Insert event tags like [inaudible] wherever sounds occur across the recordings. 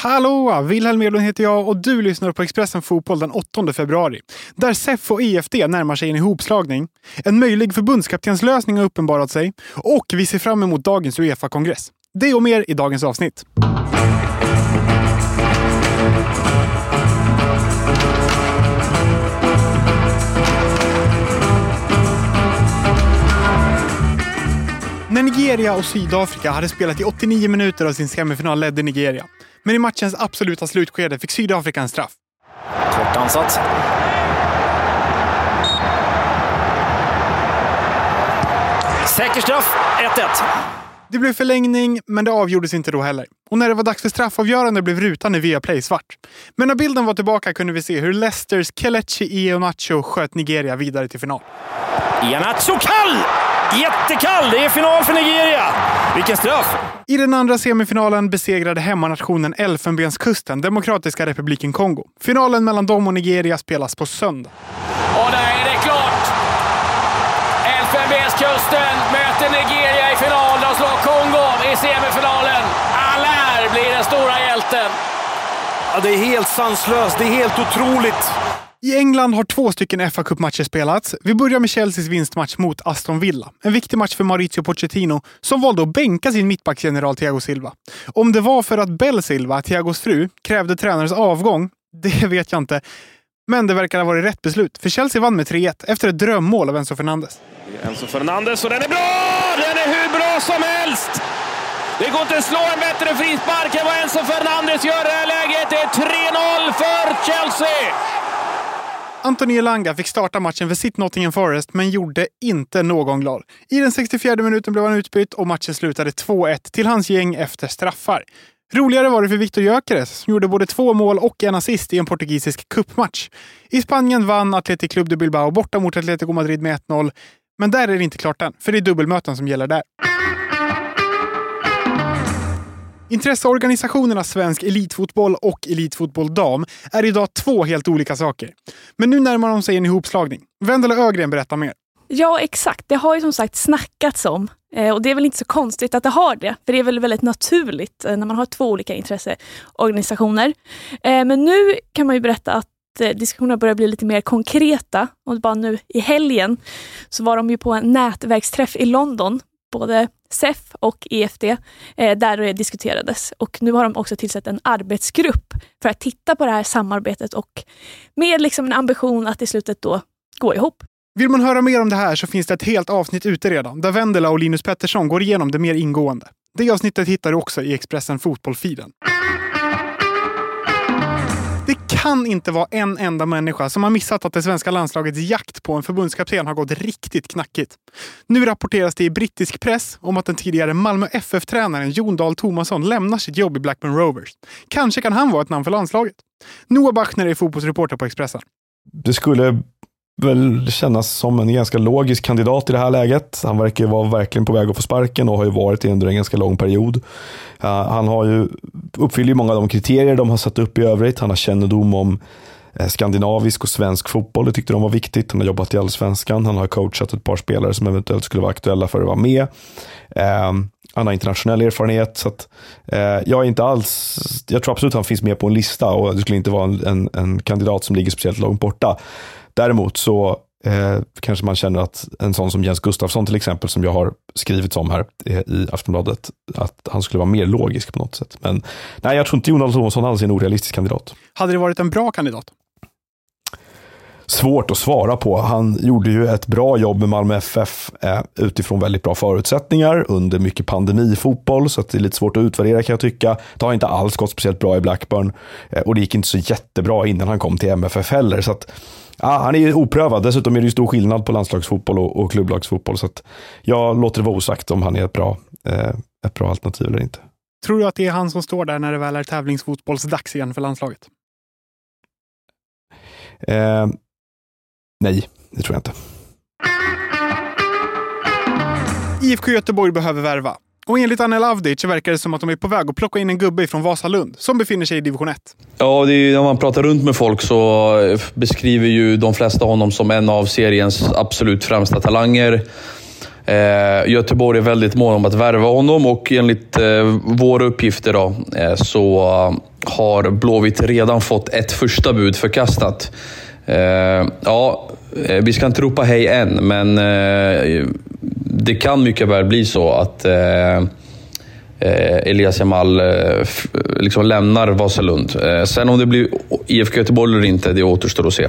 Hallå! Wilhelm Edlund heter jag och du lyssnar på Expressen Fotboll den 8 februari. Där SEF och EFD närmar sig en ihopslagning. En möjlig förbundskaptenslösning har uppenbarat sig och vi ser fram emot dagens Uefa-kongress. Det och mer i dagens avsnitt. Nigeria och Sydafrika hade spelat i 89 minuter av sin semifinal ledde Nigeria. Men i matchens absoluta slutskede fick Sydafrika en straff. Kort ansats. Säker straff, 1-1. Det blev förlängning, men det avgjordes inte då heller. Och när det var dags för straffavgörande blev rutan i Viaplay svart. Men när bilden var tillbaka kunde vi se hur Leicesters Kelechi Iheanacho sköt Nigeria vidare till final. Iheanacho kall! Jättekall! Det är final för Nigeria! Vilken straff! I den andra semifinalen besegrade hemmanationen Elfenbenskusten Demokratiska republiken Kongo. Finalen mellan dem och Nigeria spelas på söndag. Och där är det klart! Elfenbenskusten möter Nigeria i final. De slår Kongo i semifinalen. Allaire blir den stora hjälten. Ja, det är helt sanslöst. Det är helt otroligt. I England har två stycken fa Cup-matcher spelats. Vi börjar med Chelseas vinstmatch mot Aston Villa. En viktig match för Maurizio Pochettino som valde att bänka sin mittbacksgeneral Thiago Silva. Om det var för att Bell Silva, Thiagos fru, krävde tränarens avgång, [laughs] det vet jag inte. Men det verkar ha varit rätt beslut, för Chelsea vann med 3-1 efter ett drömmål av Enzo Fernandes. Enzo Fernandes och den är bra! Den är hur bra som helst! Det går inte att slå en bättre frispark än vad Enzo Fernandes gör i det här läget. Det är 3-0 för Chelsea! Anthony Elanga fick starta matchen för sitt Nottingham Forest, men gjorde inte någon glad. I den 64 minuten blev han utbytt och matchen slutade 2-1 till hans gäng efter straffar. Roligare var det för Victor Gyökeres som gjorde både två mål och en assist i en portugisisk cupmatch. I Spanien vann Athletic Club de Bilbao borta mot Atletico Madrid med 1-0. Men där är det inte klart än, för det är dubbelmöten som gäller där. Intresseorganisationerna Svensk Elitfotboll och Elitfotboll Dam är idag två helt olika saker. Men nu närmar de sig en ihopslagning. Vendela Ögren berättar mer. Ja, exakt. Det har ju som sagt snackats om. Eh, och det är väl inte så konstigt att det har det. För det är väl väldigt naturligt eh, när man har två olika intresseorganisationer. Eh, men nu kan man ju berätta att diskussionerna börjar bli lite mer konkreta. Och bara nu i helgen så var de ju på en nätverksträff i London både SEF och EFD, eh, där det diskuterades. Och nu har de också tillsatt en arbetsgrupp för att titta på det här samarbetet och med liksom en ambition att i slutet då gå ihop. Vill man höra mer om det här så finns det ett helt avsnitt ute redan, där Vendela och Linus Pettersson går igenom det mer ingående. Det avsnittet hittar du också i Expressen Fotboll-feeden. Det kan inte vara en enda människa som har missat att det svenska landslagets jakt på en förbundskapten har gått riktigt knackigt. Nu rapporteras det i brittisk press om att den tidigare Malmö FF-tränaren Jon Dahl Tomasson lämnar sitt jobb i Blackburn Rovers. Kanske kan han vara ett namn för landslaget. Noah Bachner är fotbollsreporter på Expressen. Det skulle väl kännas som en ganska logisk kandidat i det här läget. Han verkar vara verkligen på väg att få sparken och har ju varit det under en ganska lång period. Eh, han har ju, uppfyller ju många av de kriterier de har satt upp i övrigt. Han har kännedom om eh, skandinavisk och svensk fotboll. Det tyckte de var viktigt. Han har jobbat i Allsvenskan. Han har coachat ett par spelare som eventuellt skulle vara aktuella för att vara med. Ehm, han har internationell erfarenhet. Så att, eh, jag är inte alls, jag tror absolut att han finns med på en lista och det skulle inte vara en, en, en kandidat som ligger speciellt långt borta. Däremot så eh, kanske man känner att en sån som Jens Gustafsson till exempel, som jag har skrivit om här eh, i Aftonbladet, att han skulle vara mer logisk på något sätt. Men nej, jag tror inte Jonas Olsson alls är en orealistisk kandidat. Hade det varit en bra kandidat? Svårt att svara på. Han gjorde ju ett bra jobb med Malmö FF eh, utifrån väldigt bra förutsättningar under mycket pandemifotboll, så att det är lite svårt att utvärdera kan jag tycka. Det har inte alls gått speciellt bra i Blackburn eh, och det gick inte så jättebra innan han kom till MFF heller. Så att, Ja, han är ju oprövad. Dessutom är det ju stor skillnad på landslagsfotboll och, och klubblagsfotboll. Så att jag låter det vara osagt om han är ett bra, eh, ett bra alternativ eller inte. Tror du att det är han som står där när det väl är tävlingsfotbollsdags igen för landslaget? Eh, nej, det tror jag inte. IFK Göteborg behöver värva. Och enligt Anel Avdic verkar det som att de är på väg att plocka in en gubbe från Vasalund som befinner sig i division 1. Ja, det är, när man pratar runt med folk så beskriver ju de flesta honom som en av seriens absolut främsta talanger. Eh, Göteborg är väldigt mån om att värva honom och enligt eh, våra uppgifter då, eh, så har Blåvitt redan fått ett första bud förkastat. Eh, ja, eh, vi ska inte ropa hej än, men eh, det kan mycket väl bli så att eh, eh Elias Jamal eh, liksom lämnar Vasalund. Sen om det blir IFK Göteborg eller inte, det återstår att se.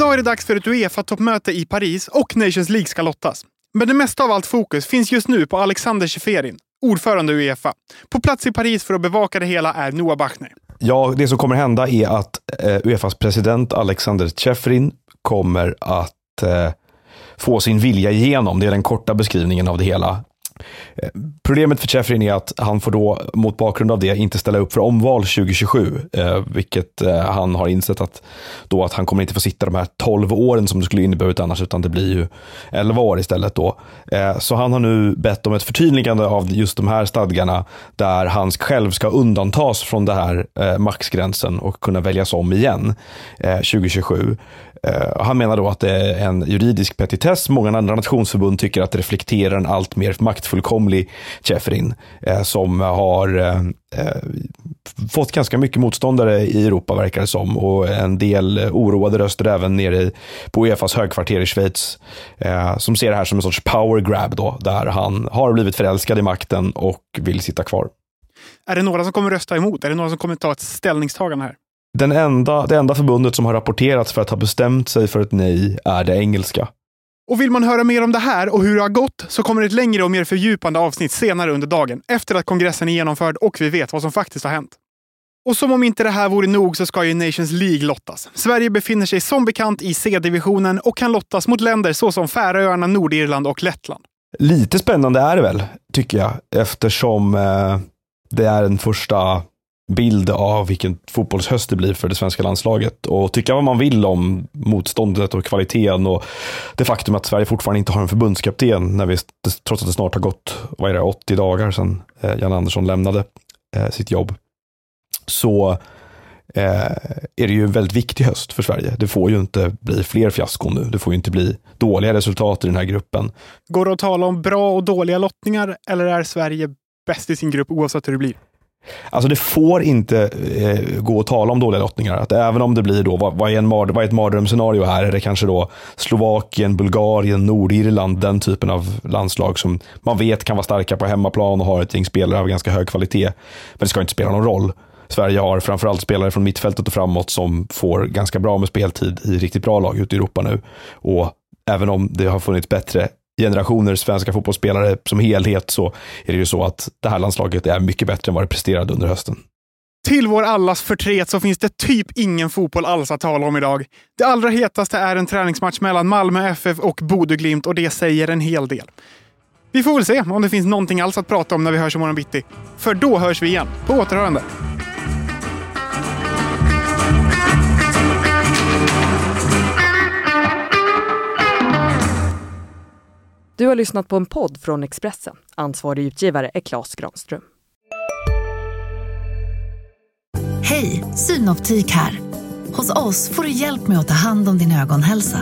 Idag är det dags för ett Uefa-toppmöte i Paris och Nations League ska lottas. Men det mesta av allt fokus finns just nu på Alexander Seferin, ordförande Uefa. På plats i Paris för att bevaka det hela är Noah Bachner. Ja, det som kommer hända är att eh, Uefas president Alexander Seferin kommer att eh, få sin vilja igenom. Det är den korta beskrivningen av det hela. Eh, problemet för Chefrin är att han får då mot bakgrund av det inte ställa upp för omval 2027, eh, vilket eh, han har insett att, då att han kommer inte få sitta de här 12 åren som det skulle inneburit annars, utan det blir ju 11 år istället då. Eh, så han har nu bett om ett förtydligande av just de här stadgarna där han själv ska undantas från det här eh, maxgränsen och kunna väljas om igen eh, 2027. Eh, han menar då att det är en juridisk petitess. Många andra nationsförbund tycker att det reflekterar en allt mer maktfullkomlig Cheferin eh, som har eh, fått ganska mycket motståndare i Europa verkar det som och en del oroade röster även nere på Uefas högkvarter i Schweiz som ser det här som en sorts power grab då där han har blivit förälskad i makten och vill sitta kvar. Är det några som kommer rösta emot? Är det några som kommer ta ett ställningstagande här? Den enda, det enda förbundet som har rapporterats för att ha bestämt sig för ett nej är det engelska. Och vill man höra mer om det här och hur det har gått så kommer ett längre och mer fördjupande avsnitt senare under dagen efter att kongressen är genomförd och vi vet vad som faktiskt har hänt. Och som om inte det här vore nog så ska ju Nations League lottas. Sverige befinner sig som bekant i C-divisionen och kan lottas mot länder såsom Färöarna, Nordirland och Lettland. Lite spännande är det väl, tycker jag, eftersom eh, det är den första bild av vilken fotbollshöst det blir för det svenska landslaget. Och tycka vad man vill om motståndet och kvaliteten och det faktum att Sverige fortfarande inte har en förbundskapten, när vi, trots att det snart har gått vad är det, 80 dagar sedan eh, Jan Andersson lämnade eh, sitt jobb. Så eh, är det ju en väldigt viktig höst för Sverige. Det får ju inte bli fler fiaskon nu. Det får ju inte bli dåliga resultat i den här gruppen. Går det att tala om bra och dåliga lottningar eller är Sverige bäst i sin grupp oavsett hur det blir? Alltså det får inte eh, gå att tala om dåliga lottningar. Att även om det blir då, vad, vad, är, en vad är ett mardrömsscenario här? Är det kanske då Slovakien, Bulgarien, Nordirland, den typen av landslag som man vet kan vara starka på hemmaplan och har ett gäng spelare av ganska hög kvalitet. Men det ska inte spela någon roll. Sverige har framförallt spelare från mittfältet och framåt som får ganska bra med speltid i riktigt bra lag ute i Europa nu. Och även om det har funnits bättre generationer svenska fotbollsspelare som helhet så är det ju så att det här landslaget är mycket bättre än vad det presterade under hösten. Till vår allas förtret så finns det typ ingen fotboll alls att tala om idag. Det allra hetaste är en träningsmatch mellan Malmö FF och Bodeglimt och det säger en hel del. Vi får väl se om det finns någonting alls att prata om när vi hörs imorgon bitti. För då hörs vi igen. På återhörande. Du har lyssnat på en podd från Expressen. Ansvarig utgivare är Klas Granström. Hej, Synoptik här. Hos oss får du hjälp med att ta hand om din ögonhälsa.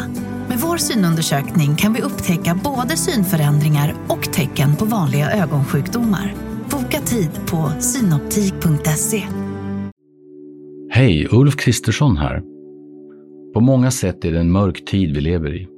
Med vår synundersökning kan vi upptäcka både synförändringar och tecken på vanliga ögonsjukdomar. Boka tid på synoptik.se. Hej, Ulf Kristersson här. På många sätt är det en mörk tid vi lever i.